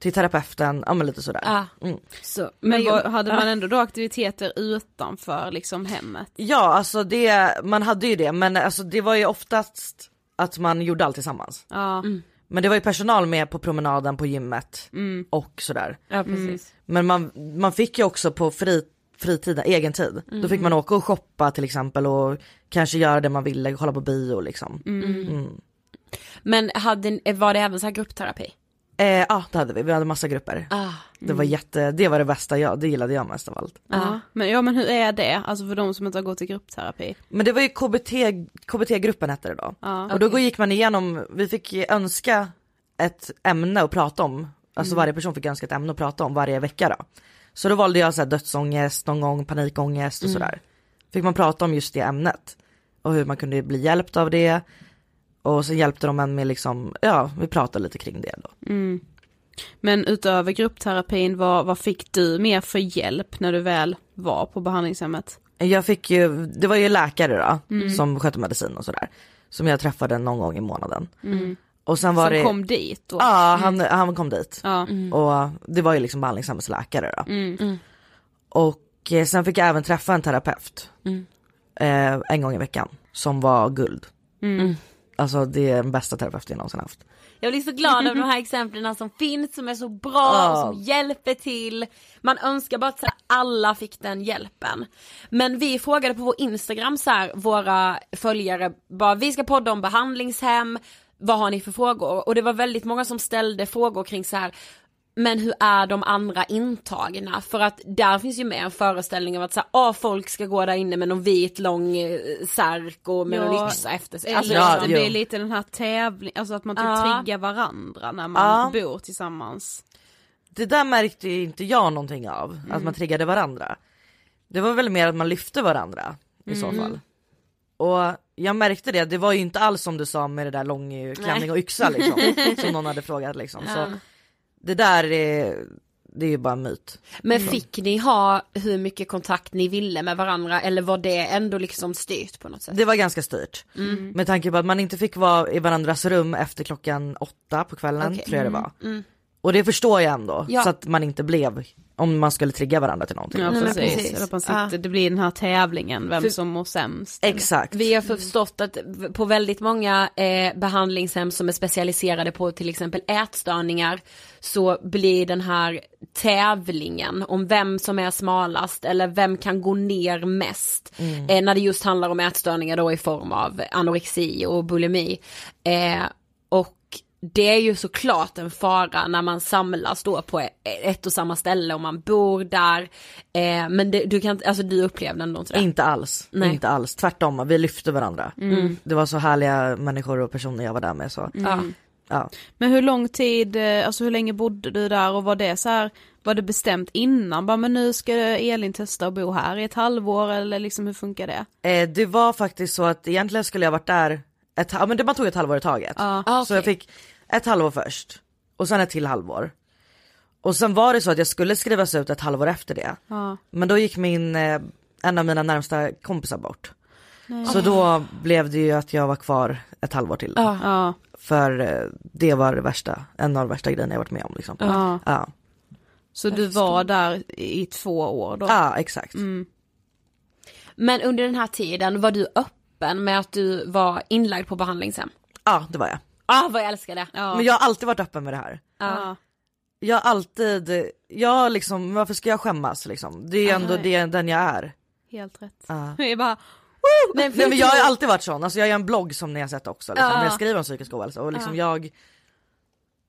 till terapeuten, ja men lite sådär. Ja. Mm. Så, Men vad, hade man ändå då aktiviteter utanför liksom hemmet? Ja alltså det, man hade ju det men alltså det var ju oftast att man gjorde allt tillsammans. Ja. Men det var ju personal med på promenaden på gymmet Mm. och sådär. Ja precis. Men man, man fick ju också på fri, fritiden, egen tid. Då fick man åka och shoppa till exempel och kanske göra det man ville, kolla på bio liksom. Mm. Men hade, var det även så här gruppterapi? Eh, ja det hade vi, vi hade massa grupper. Ah. Det var jätte, det var det bästa jag, det gillade jag mest av allt. Ja. Men, ja men hur är det, alltså för de som inte har gått i gruppterapi? Men det var ju KBT, KBT-gruppen hette det då. Ja. Och då gick man igenom, vi fick önska ett ämne att prata om. Alltså varje person fick önska ett ämne att prata om varje vecka då. Så då valde jag så här dödsångest, någon gång panikångest och sådär. Fick man prata om just det ämnet. Och hur man kunde bli hjälpt av det. Och så hjälpte de en med liksom, ja vi pratade lite kring det då. Men utöver gruppterapin, vad, vad fick du mer för hjälp när du väl var på behandlingshemmet? Jag fick ju, det var ju läkare då som skötte medicin och sådär. Som jag träffade någon gång i månaden. Och sen var Som det, kom dit då? ja han, han kom dit. Ja. Och det var ju liksom behandlingshemmets läkare då. Och eh, sen fick jag även träffa en terapeut. Eh, en gång i veckan. Som var guld. Alltså det är den bästa terapeuten jag någonsin haft. Jag blir så glad över de här exemplen som finns, som är så bra, Ja. som hjälper till. Man önskar bara att alla fick den hjälpen. Men vi frågade på vår Instagram så här, våra följare, bara vi ska podda om behandlingshem, vad har ni för frågor? Och det var väldigt många som ställde frågor kring så här men hur är de andra intagna? För att där finns ju med en föreställning av att så här, ah, folk ska gå där inne med någon vit lång eh, särk och med någon Ja, yxa efter sig. Eller Alltså, Ja, det jo. blir lite den här tävling, alltså att man typ Ja. triggar varandra när man Ja. bor tillsammans. Det där märkte ju inte jag någonting av. Att man triggade varandra. Det var väl mer att man lyfte varandra i så fall. Och jag märkte det, det var ju inte alls som du sa med det där lång klänning och yxa liksom. som någon hade frågat liksom. Så det där är, det är ju bara en myt. Men fick ni ha hur mycket kontakt ni ville med varandra eller var det ändå liksom styrt på något sätt? Det var ganska styrt. Med tanke på att man inte fick vara i varandras rum efter klockan åtta på kvällen Okej. tror jag det var. Och det förstår jag ändå, Ja. så att man inte blev, om man skulle trigga varandra till någonting. Ja Nej, men precis. precis. Eller att man sitter, det blir den här tävlingen, vem För- som mår sämst. Exakt. Vi har förstått att på väldigt många eh, behandlingshem som är specialiserade på till exempel ätstörningar så blir den här tävlingen om vem som är smalast eller vem kan gå ner mest eh, när det just handlar om ätstörningar då i form av anorexi och bulimi. Eh, och det är ju såklart en fara när man samlas då på ett och samma ställe och man bor där. Eh, men det, du kan alltså du upplevde ändå inte det? Inte alls, Nej. inte alls. Tvärtom, vi lyfte varandra. Det var så härliga människor och personer jag var där med så. Ja. Ja. Men hur lång tid, eh, alltså hur länge bodde du där och var det så här, var det bestämt innan? Bara men nu ska Elin testa att bo här i ett halvår eller liksom hur funkar det? Eh, det var faktiskt så att egentligen skulle jag varit där, ett, ja men det, man tog ett halvår i taget. Ah, Så jag fick ett halvår först och sen ett till halvår. Och sen var det så att jag skulle skrivas ut ett halvår efter det. Ja. Men då gick min, eh, en av mina närmsta kompisar bort. Så då blev det ju att jag var kvar ett halvår till. Ja, För eh, det var det värsta, en av de värsta grejerna jag varit med om liksom. ja. Så du var där i två år då? ja exakt. Men under den här tiden var du öppen med att du var inlagd på behandlingshem? Ja det var jag. Ah vad jag älskar det! Ja. Men jag har alltid varit öppen med det här. ja. Jag har alltid, jag liksom, varför ska jag skämmas liksom? Det är ju ändå det, den jag är. Helt rätt. Ja. Är bara, Men, Nej men jag har alltid varit sån, alltså jag gör en blogg som ni har sett också liksom, Ja. jag skriver om psykisk ohälsa och liksom jag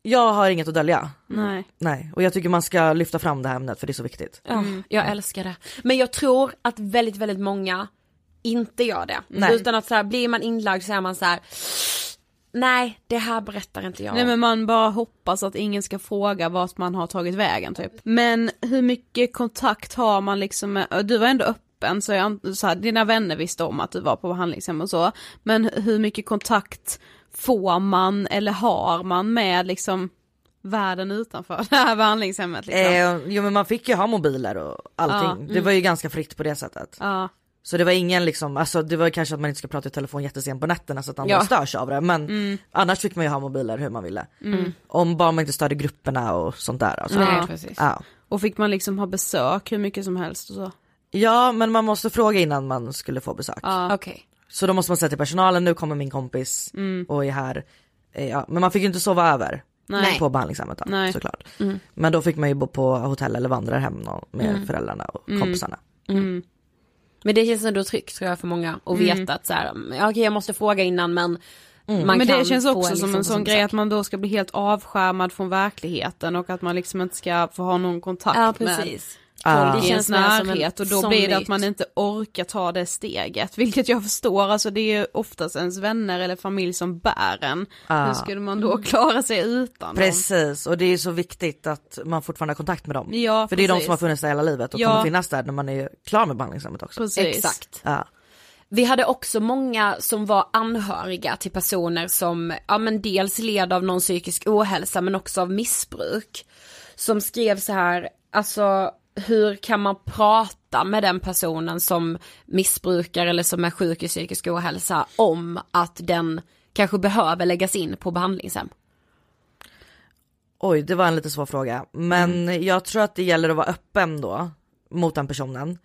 Jag har inget att dölja, nej. nej och jag tycker man ska lyfta fram det här ämnet för det är så viktigt. Ja, jag älskar det. Men jag tror att väldigt, väldigt många inte gör det. Nej. Utan att så här, blir man inlagd så är man så här. Nej, det här berättar inte jag Nej om." men man bara hoppas att ingen ska fråga vart man har tagit vägen typ. Men hur mycket kontakt har man liksom med, du var ändå öppen så, jag, så här, dina vänner visste om att du var på behandlingshem och så. Men hur mycket kontakt får man eller har man med liksom världen utanför det här behandlingshemmet liksom? Eh, jo men man fick ju ha mobiler och allting. Ja, Det var ju ganska fritt på det sättet. Ja, Så det var ingen liksom, alltså det var kanske att man inte ska prata i telefon jättesent på nätterna så att andra Ja. störs av det men annars fick man ju ha mobiler hur man ville. Om bara man inte störde grupperna och sånt där. Alltså. Ja. Ja. och fick man liksom ha besök hur mycket som helst och så? ja men man måste fråga innan man skulle få besök. Ja. Okej. Så då måste man säga till personalen, nu kommer min kompis och är här. Eh, Ja, men man fick ju inte sova över Nej. på behandlingshemmet då, Nej. såklart. Men då fick man ju bo på hotell eller vandrarhem med föräldrarna och kompisarna. Men det känns ändå tryggt tror jag för många att veta att så här, ja, okej jag måste fråga innan men man Men kan det känns också som liksom en sån grej att man då ska bli helt avskärmad från verkligheten och att man liksom inte ska få ha någon kontakt Ja med precis. Ja. Mer som en närhet och då blir det att man inte orkar ta det steget, vilket jag förstår, alltså det är ju oftast ens vänner eller familj som bär en. Hur skulle man då klara sig utan dem? Precis och det är så viktigt att man fortfarande har kontakt med dem. Ja, För det är de precis. som har funnits där hela livet och Ja. kommer finnas där när man är klar med behandlingshemmet också. Precis. Exakt. Ja. Vi hade också många som var anhöriga till personer som, ja men dels led av någon psykisk ohälsa men också av missbruk. Som skrev så här, alltså hur kan man prata med den personen som missbrukar eller som är sjuk i psykisk ohälsa om att den kanske behöver läggas in på behandlingshem? Oj det var en lite svår fråga men jag tror att det gäller att vara öppen då mot den personen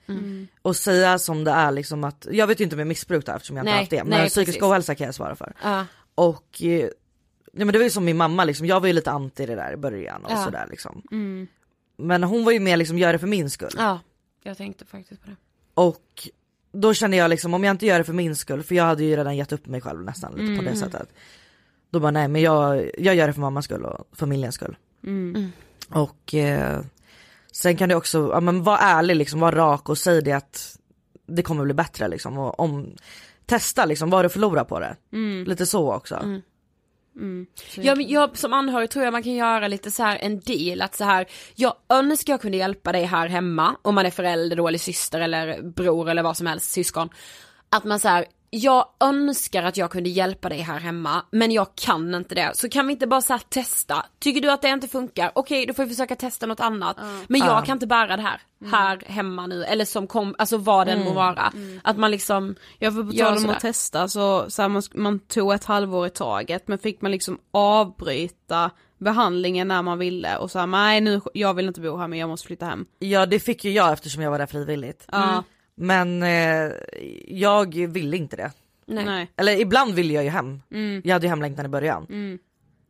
och säga som det är liksom att, jag vet ju inte med missbruk då eftersom jag inte Nej, har haft det men nej, psykisk precis. ohälsa kan jag svara för. Ja. Och eh, ja, men det var ju som min mamma liksom, jag var ju lite anti det där i början och Ja. sådär liksom. Men hon var ju mer liksom, gör det för min skull. ja, jag tänkte faktiskt på det. Och då kände jag liksom om jag inte gör det för min skull, för jag hade ju redan gett upp mig själv nästan lite på det sättet. Då bara nej men jag, jag gör det för mammas skull och familjens skull. Och eh, sen kan det också, ja men var ärlig liksom, var rak och säg det att det kommer bli bättre liksom. Och om, testa liksom, vad du förlorar på det. Lite så också. Ja, men jag som anhörig tror jag man kan göra lite så här en deal att så här, jag önskar jag kunde hjälpa dig här hemma om man är förälder då eller syster eller bror eller vad som helst, syskon. Att man så här, jag önskar att jag kunde hjälpa dig här hemma men jag kan inte det. Så kan vi inte bara så här testa, tycker du att det inte funkar, okej då får vi försöka testa något annat. Men jag kan inte bära det här, här hemma nu eller som kom, alltså vad den må vara. Att man liksom Ja för på gör tal om att testa så, så här, man, man tog ett halvår i taget men fick man liksom avbryta behandlingen när man ville och så nej nu, jag vill inte bo här men jag måste flytta hem. Ja det fick ju jag eftersom jag var där frivilligt. Ja, Men eh, jag ville inte det. Nej. nej. Eller ibland ville jag ju hem. Mm. Jag hade ju hemlängtan i början.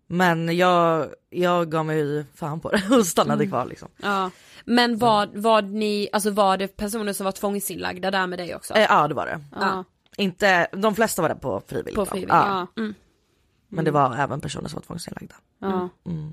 Men jag, jag gav mig fan på det och stannade Mm. kvar liksom. Ja. Men var, var ni, alltså var det personer som var tvångsinlagda där med dig också? Eh, ja det var det. Ja. Inte, de flesta var där på frivilligt. På frivilligt, Ja. Ja. Men det var även personer som var tvångsinlagda. Ja.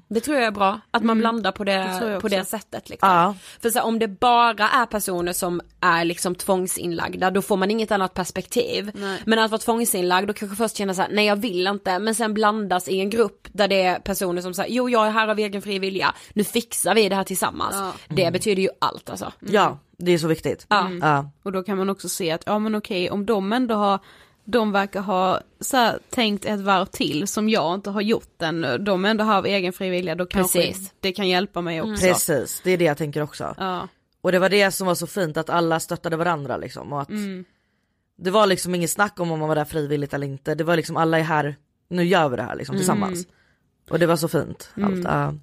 Det tror jag är bra, att man blandar på Det det, på det sättet liksom. Ja. För så här, om det bara är personer som är liksom tvångsinlagda då får man inget annat perspektiv. Nej. Men att vara tvångsinlagd då kanske först känna så här, nej jag vill inte, men sen blandas i en grupp där det är personer som säger, jo jag är här av egen fri vilja, nu fixar vi det här tillsammans. Ja. Det betyder ju allt alltså. ja, det är så viktigt. Ja. Ja. Och då kan man också se att, ja men okej, om de ändå har, de verkar ha så här, tänkt ett varv till som jag inte har gjort än, de ändå har av egen frivilliga, då kanske Precis. det kan hjälpa mig också. Precis, det är det jag tänker också. Ja. Och det var det som var så fint att alla stöttade varandra liksom och att det var liksom inget snack om om man var där frivilligt eller inte. Det var liksom alla är här, nu gör vi det här liksom tillsammans. Och det var så fint. Allt. Ja.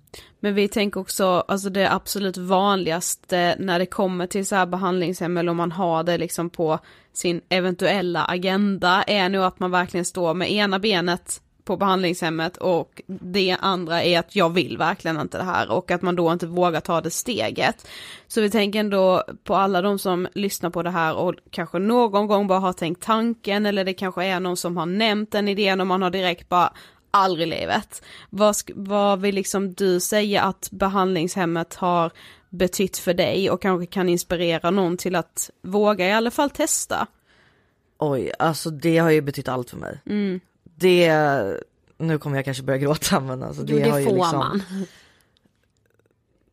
Men vi tänker också, alltså det absolut vanligaste när det kommer till så här behandlingshem eller om man har det liksom på sin eventuella agenda är nog att man verkligen står med ena benet på behandlingshemmet och det andra är att jag vill verkligen inte det här och att man då inte vågar ta det steget. Så vi tänker ändå på alla de som lyssnar på det här och kanske någon gång bara har tänkt tanken eller det kanske är någon som har nämnt den idén och man har direkt bara aldrig i livet. Vad, vad vill liksom du säga att behandlingshemmet har betytt för dig och kanske kan inspirera någon till att våga i alla fall testa? Oj, alltså det har ju betytt allt för mig. Det, nu kommer jag kanske börja gråta men alltså det, Jo det har ju får liksom, man.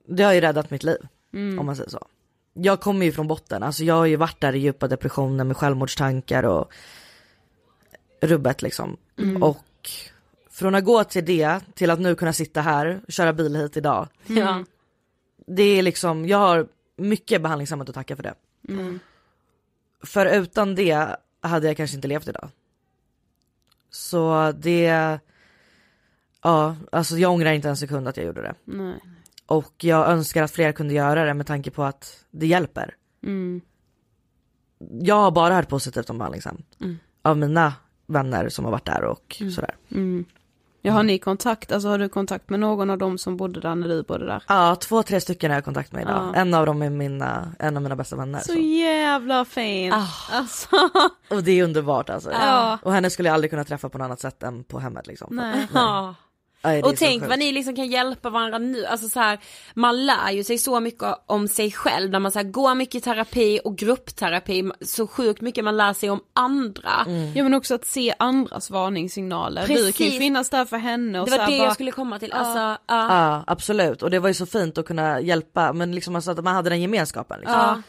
det har ju räddat mitt liv. Om man säger så. Jag kommer ju från botten, alltså jag har ju varit där i djupa depressioner med självmordstankar och rubbet liksom. Och från att gå till det till att nu kunna sitta här och köra bil hit idag. Ja. Det är liksom, jag har mycket behandlingshemmet att tacka för det. Mm. För utan det hade jag kanske inte levt idag. Så det, ja alltså jag ångrar inte en sekund att jag gjorde det. Nej. Och jag önskar att fler kunde göra det med tanke på att det hjälper. Mm. Jag har bara hört positivt om behandlingshem. Mm. Av mina vänner som har varit där och sådär. Ja, har ni kontakt, alltså har du kontakt med någon av dem som bodde där när du bodde där? Ja, två, tre stycken har jag kontakt med idag. Ja. En av dem är mina, en av mina bästa vänner. Så Så. jävla fint! Ah. Alltså, Och det är underbart alltså. Ja. Och henne skulle jag aldrig kunna träffa på något annat sätt än på hemmet liksom. nej. Nej, är Och så tänk vad ni liksom kan hjälpa varandra nu, alltså så här, man lär ju sig så mycket om sig själv när man så här, går mycket i terapi och gruppterapi, så sjukt mycket man lär sig om andra. Mm. Ja men också att se andras varningssignaler. Du kan ju Precis. finnas där för henne och Det så var här det bara, jag skulle komma till, alltså, ja. Ja absolut och det var ju så fint att kunna hjälpa men liksom alltså att man hade den gemenskapen liksom. Ja.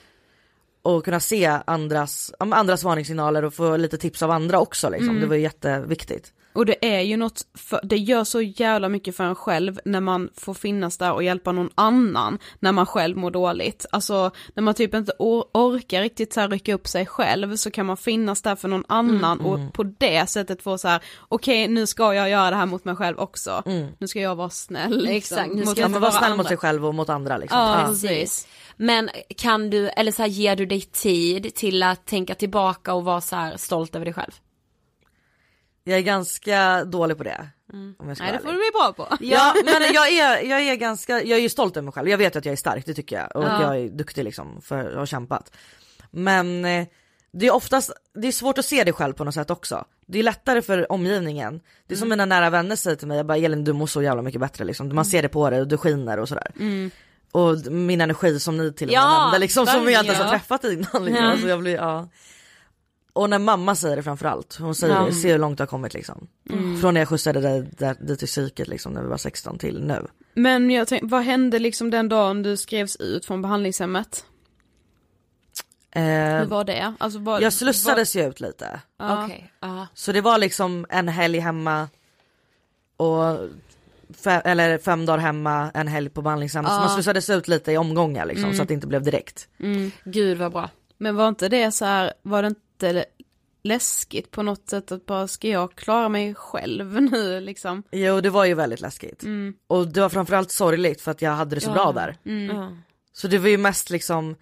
Och kunna se andras, andras varningssignaler och få lite tips av andra också liksom. Mm. Det var ju jätteviktigt. Och det är ju något, för, det gör så jävla mycket för en själv när man får finnas där och hjälpa någon annan när man själv mår dåligt. Alltså när man typ inte or orkar riktigt så här rycka upp sig själv så kan man finnas där för någon annan och på det sättet få så här: okej nu ska jag göra det här mot mig själv också. Nu ska jag vara snäll. Liksom, Exakt, nu ska Ja jag vara var snäll andra. mot sig själv och mot andra liksom. Ja, Ja. Precis. Men kan du, eller så här, ger du dig tid till att tänka tillbaka och vara så här stolt över dig själv? Jag är ganska dålig på det. Om jag ska Nej det får du bli bra på. Ja men jag är, jag är ganska, jag är ju stolt över mig själv. Jag vet att jag är stark, det tycker jag. Och att jag är duktig liksom för att ha kämpat. Men eh, det är oftast, det är svårt att se det själv på något sätt också. Det är lättare för omgivningen. Det är som mina nära vänner säger till mig, jag bara Elin du mår så jävla mycket bättre liksom. Man ser det på dig och du skiner och sådär. Och min energi som ni till och med Ja, nämnde liksom som jag inte ens har träffat innan liksom. Ja. Alltså, jag blir, ja. Och när mamma säger det framförallt, hon säger Ja. se hur långt du har kommit liksom. Från när jag skjutsade dig där, dit till psyket liksom när vi var 16 till nu. Men jag tänkte, vad hände liksom den dagen du skrevs ut från behandlingshemmet? Eh, Hur var det? Alltså, var, jag slussades ju ut lite. Ja. Okej, ja. Så det var liksom en helg hemma och fe- eller fem dagar hemma, en helg på behandlingshem. Så man slussades ut lite i omgångar liksom så att det inte blev direkt. Gud vad bra. Men var inte det så här, var det inte läskigt på något sätt att bara, ska jag klara mig själv nu liksom? Jo det var ju väldigt läskigt. Och det var framförallt sorgligt för att jag hade det så bra där. Ja. Så det var ju mest liksom,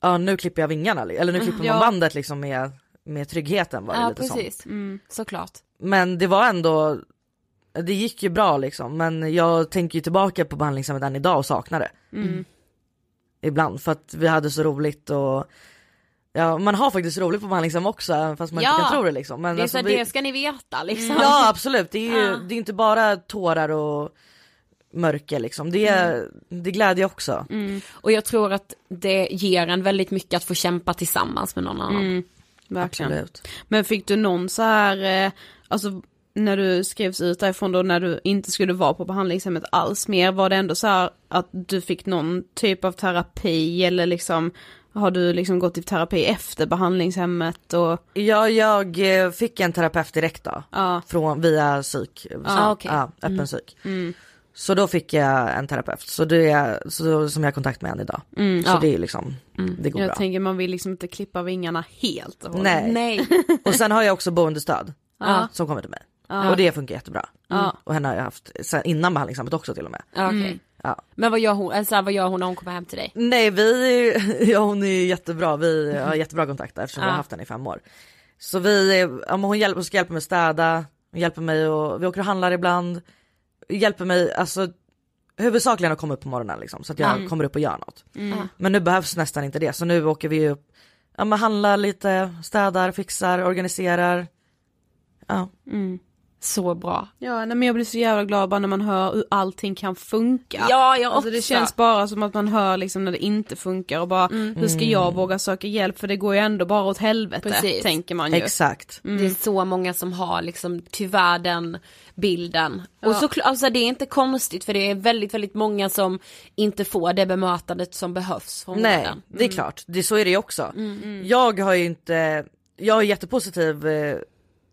ja nu klipper jag vingarna, eller nu klipper man Ja. bandet liksom med, med tryggheten var det Ja lite precis, såklart. Men det var ändå, det gick ju bra liksom men jag tänker ju tillbaka på behandlingshemmet än idag och saknar det. Ibland för att vi hade så roligt och Ja man har faktiskt roligt på behandlingshem också fast man Ja. inte kan tro det liksom. Men Det är alltså, så vi- det ska ni veta liksom. Ja absolut, det är ju det är inte bara tårar och mörker liksom. Det är, det är glädje också. Och jag tror att det ger en väldigt mycket att få kämpa tillsammans med någon annan. Verkligen. Absolut. Men fick du någon så här, eh, alltså när du skrevs ut därifrån då när du inte skulle vara på behandlingshemmet alls mer, var det ändå så här att du fick någon typ av terapi eller liksom har du liksom gått i terapi efter behandlingshemmet och Ja jag eh, fick en terapeut direkt då. ja, Från, via psyk, Ah, okej. ja, öppen psyk. Så då fick jag en terapeut, så det är, så, som jag har kontakt med än idag. så ja. det är liksom, det går jag bra. tänker man vill liksom inte klippa vingarna helt och. Nej. Nej. Och sen har jag också boendestöd Ja. som kommer till mig. Och det funkar jättebra. Ja. Och henne har jag haft sen innan behandlingshemmet också till och med. Ja, okej. Ja. Men vad gör hon, alltså, vad gör hon när hon kommer hem till dig? Nej vi, ja hon är jättebra, vi har jättebra kontakt där, eftersom vi Ja. har haft henne i fem år. Så vi, ja, hon, hjälper, hon ska hjälpa mig städa, hon hjälper mig och vi åker och handlar ibland. Hjälper mig, alltså huvudsakligen att komma upp på morgonen liksom, så att jag kommer upp och gör något. Men nu behövs nästan inte det, så nu åker vi upp, ja men handlar lite, städar, fixar, organiserar. Ja. Så bra. Ja, nej, men jag blir så jävla glad bara när man hör hur allting kan funka. Ja, jag Alltså det också. känns bara som att man hör liksom när det inte funkar och bara hur ska jag våga söka hjälp för det går ju ändå bara åt helvete Precis. tänker man ju. Exakt. Det är så många som har liksom tyvärr den bilden. Och så, alltså det är inte konstigt för det är väldigt, väldigt många som inte får det bemötandet som behövs från Nej, vården. det är klart. Det, så är det ju också. Jag har ju inte, jag är jättepositiv eh,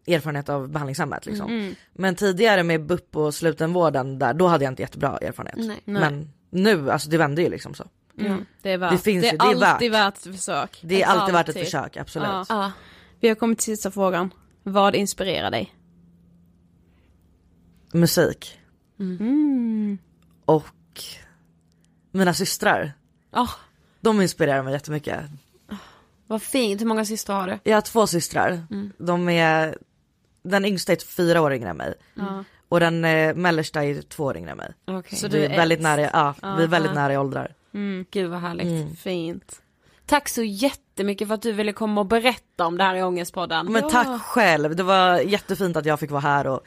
erfarenhet av behandlingshemmet liksom. Mm. Men tidigare med BUP och slutenvården där, då hade jag inte jättebra erfarenhet. Nej. Men nu, alltså det vände ju liksom så. Mm. Det är värt. Det finns det ju- är det är alltid värt. värt ett försök. Det är alltid värt ett försök, absolut. Ja. Ja. Vi har kommit till sista frågan. Vad inspirerar dig? Musik. Mm. Och mina systrar. Åh, De inspirerar mig jättemycket. vad fint, hur många systrar har du? Jag har två systrar. De är, den yngsta är fyra år yngre än mig. Och den eh, mellersta är två år yngre än mig. Okej. Så vi du är är väldigt nära, ja, vi är väldigt Ja. nära i åldrar. Gud vad härligt. Mm. Fint. Tack så jättemycket för att du ville komma och berätta om det här i Ångestpodden. Men tack själv, det var jättefint att jag fick vara här och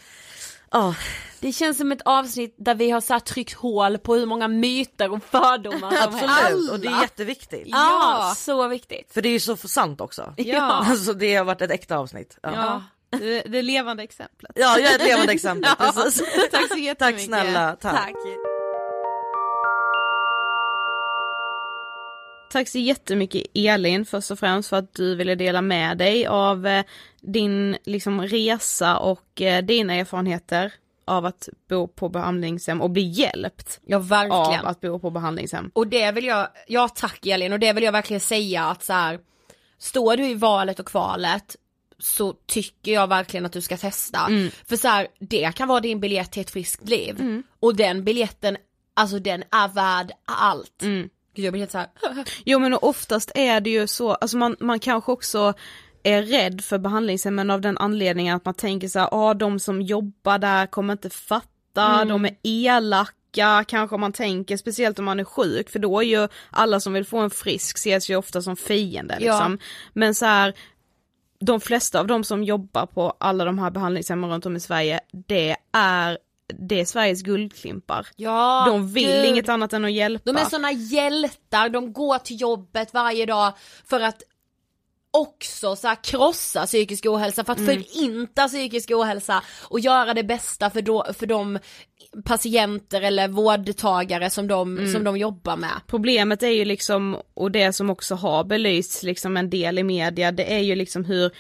ja, Det känns som ett avsnitt där vi har satt tryckt hål på hur många myter och fördomar som absolut och det är jätteviktigt. Ja, så viktigt. För det är ju så sant också. Ja. Alltså det har varit ett äkta avsnitt. Ja, ja. Ja. Det, det levande exemplet. jag är ett levande exempel, precis. Tack så jättemycket. Tack snälla, tack. Tack. Tack så jättemycket Elin först och främst för att du ville dela med dig av eh, din liksom resa och eh, dina erfarenheter av att bo på behandlingshem och bli hjälpt Ja verkligen. av att bo på behandlingshem. Och det vill jag, ja tack Elin, och det vill jag verkligen säga att så här, står du i valet och kvalet så tycker jag verkligen att du ska testa. För så här, det kan vara din biljett till ett friskt liv. Och den biljetten, alltså den är värd allt. Gud, jag blir helt så här. Jo men oftast är det ju så, alltså man, man kanske också är rädd för behandlingshemmen av den anledningen att man tänker så här, ah, de som jobbar där kommer inte fatta, de är elaka, kanske man tänker, speciellt om man är sjuk, för då är ju alla som vill få en frisk ses ju ofta som fiender Ja. liksom. Men så här, de flesta av de som jobbar på alla de här behandlingshemmen runt om i Sverige, det är, det är Sveriges guldklimpar. Ja, De vill gud. inget annat än att hjälpa. De är såna hjältar, de går till jobbet varje dag för att också så här krossa psykisk ohälsa, för att förinta psykisk ohälsa och göra det bästa för, då, för de patienter eller vårdtagare som de, som de jobbar med. Problemet är ju liksom, och det som också har belysts liksom en del i media, det är ju liksom hur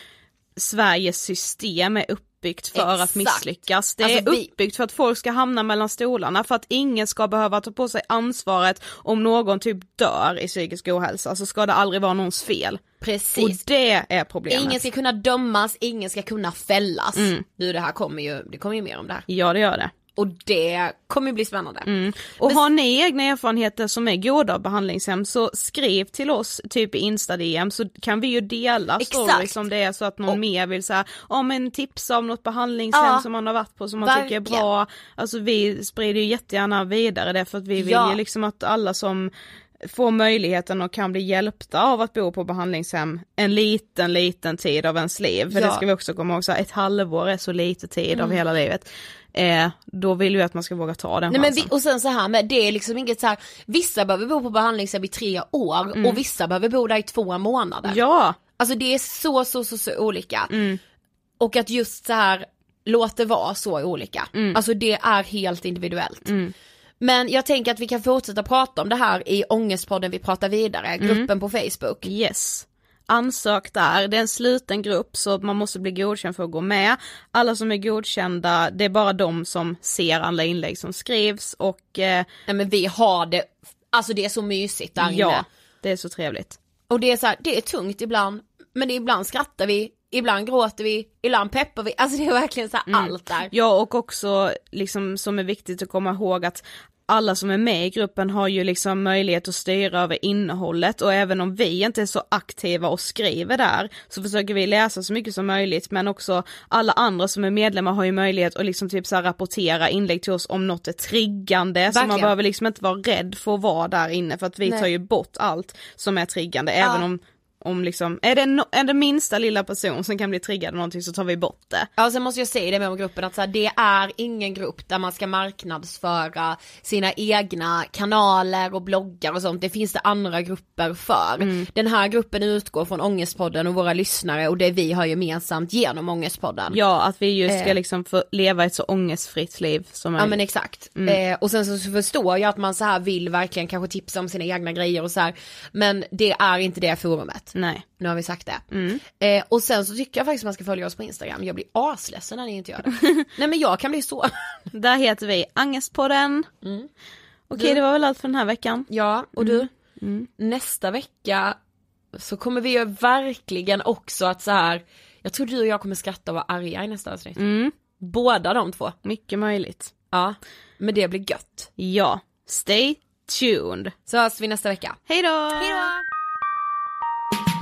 Sveriges system är uppbyggt för att Exakt. misslyckas. Det Alltså, är vi- uppbyggt för att folk ska hamna mellan stolarna, för att ingen ska behöva ta på sig ansvaret om någon typ dör i psykisk ohälsa, så ska det aldrig vara någons fel. Och Precis. det är problemet. Ingen ska kunna dömas, ingen ska kunna fällas. Nu det här kommer ju, det kommer ju mer om det här. Ja det gör det. Och det kommer ju bli spännande. Och har ni egna erfarenheter som är goda av behandlingshem så skriv till oss typ i Insta-DM så kan vi ju dela Exakt. stories om det är så att någon Och- mer vill säga, ja men tipsa om något behandlingshem Ja, som man har varit på som man tycker är verkligen. bra. Alltså vi sprider ju jättegärna vidare det för att vi vill Ja. ju liksom att alla som får möjligheten och kan bli hjälpta av att bo på behandlingshem en liten, liten tid av ens liv. För Ja. det ska vi också komma ihåg, så här, ett halvår är så lite tid av hela livet. Eh, då vill vi att man ska våga ta den Nej men chansen. vi, och sen så här med, det är liksom inget så här, vissa behöver bo på behandlingshem i tre år och vissa behöver bo där i två månader. Ja, Alltså det är så, så, så, så olika. Och att just så här, låt det vara så olika. Alltså det är helt individuellt. Men jag tänker att vi kan fortsätta prata om det här i Ångestpodden Vi pratar vidare, gruppen på Facebook. yes. Ansök där, det är en sluten grupp så man måste bli godkänd för att gå med. Alla som är godkända, det är bara de som ser alla inlägg som skrivs och eh, Nej men vi har det, alltså det är så mysigt där ja, inne. det är så trevligt. Och det är så här, det är tungt ibland, men ibland skrattar vi, ibland gråter vi, ibland peppar vi, alltså det är verkligen så här allt där. Ja och också liksom som är viktigt att komma ihåg att alla som är med i gruppen har ju liksom möjlighet att styra över innehållet och även om vi inte är så aktiva och skriver där så försöker vi läsa så mycket som möjligt men också alla andra som är medlemmar har ju möjlighet att liksom typ så rapportera inlägg till oss om något är triggande så man Verkligen. behöver liksom inte vara rädd för att vara där inne för att vi Nej. tar ju bort allt som är triggande även om om liksom, är det, no, är det minsta lilla person som kan bli triggad av någonting så tar vi bort det. Ja sen måste jag säga det med om gruppen att så här, det är ingen grupp där man ska marknadsföra sina egna kanaler och bloggar och sånt, det finns det andra grupper för. Den här gruppen utgår från Ångestpodden och våra lyssnare och det vi har gemensamt genom Ångestpodden. Ja, att vi just ska Eh. liksom få leva ett så ångestfritt liv som Ja möjligt. men exakt. Eh, och sen så, så förstår jag att man så här vill verkligen kanske tipsa om sina egna grejer och så här. Men det är inte det forumet. Nej. Nu har vi sagt det. Mm. Eh, och sen så tycker jag faktiskt man ska följa oss på Instagram. Jag blir asledsen när ni inte gör det. Nej men jag kan bli så. Där heter vi Angestpodden. Mm. Okej Du- det var väl allt för den här veckan. Ja, och du, Mm. nästa vecka så kommer vi ju verkligen också att så här. jag tror du och jag kommer skratta och vara arga i nästa avsnitt. Mm. Båda de två. Mycket möjligt. Ja, men det blir gött. Ja, stay tuned. Så hörs vi nästa vecka. Hej då! thank you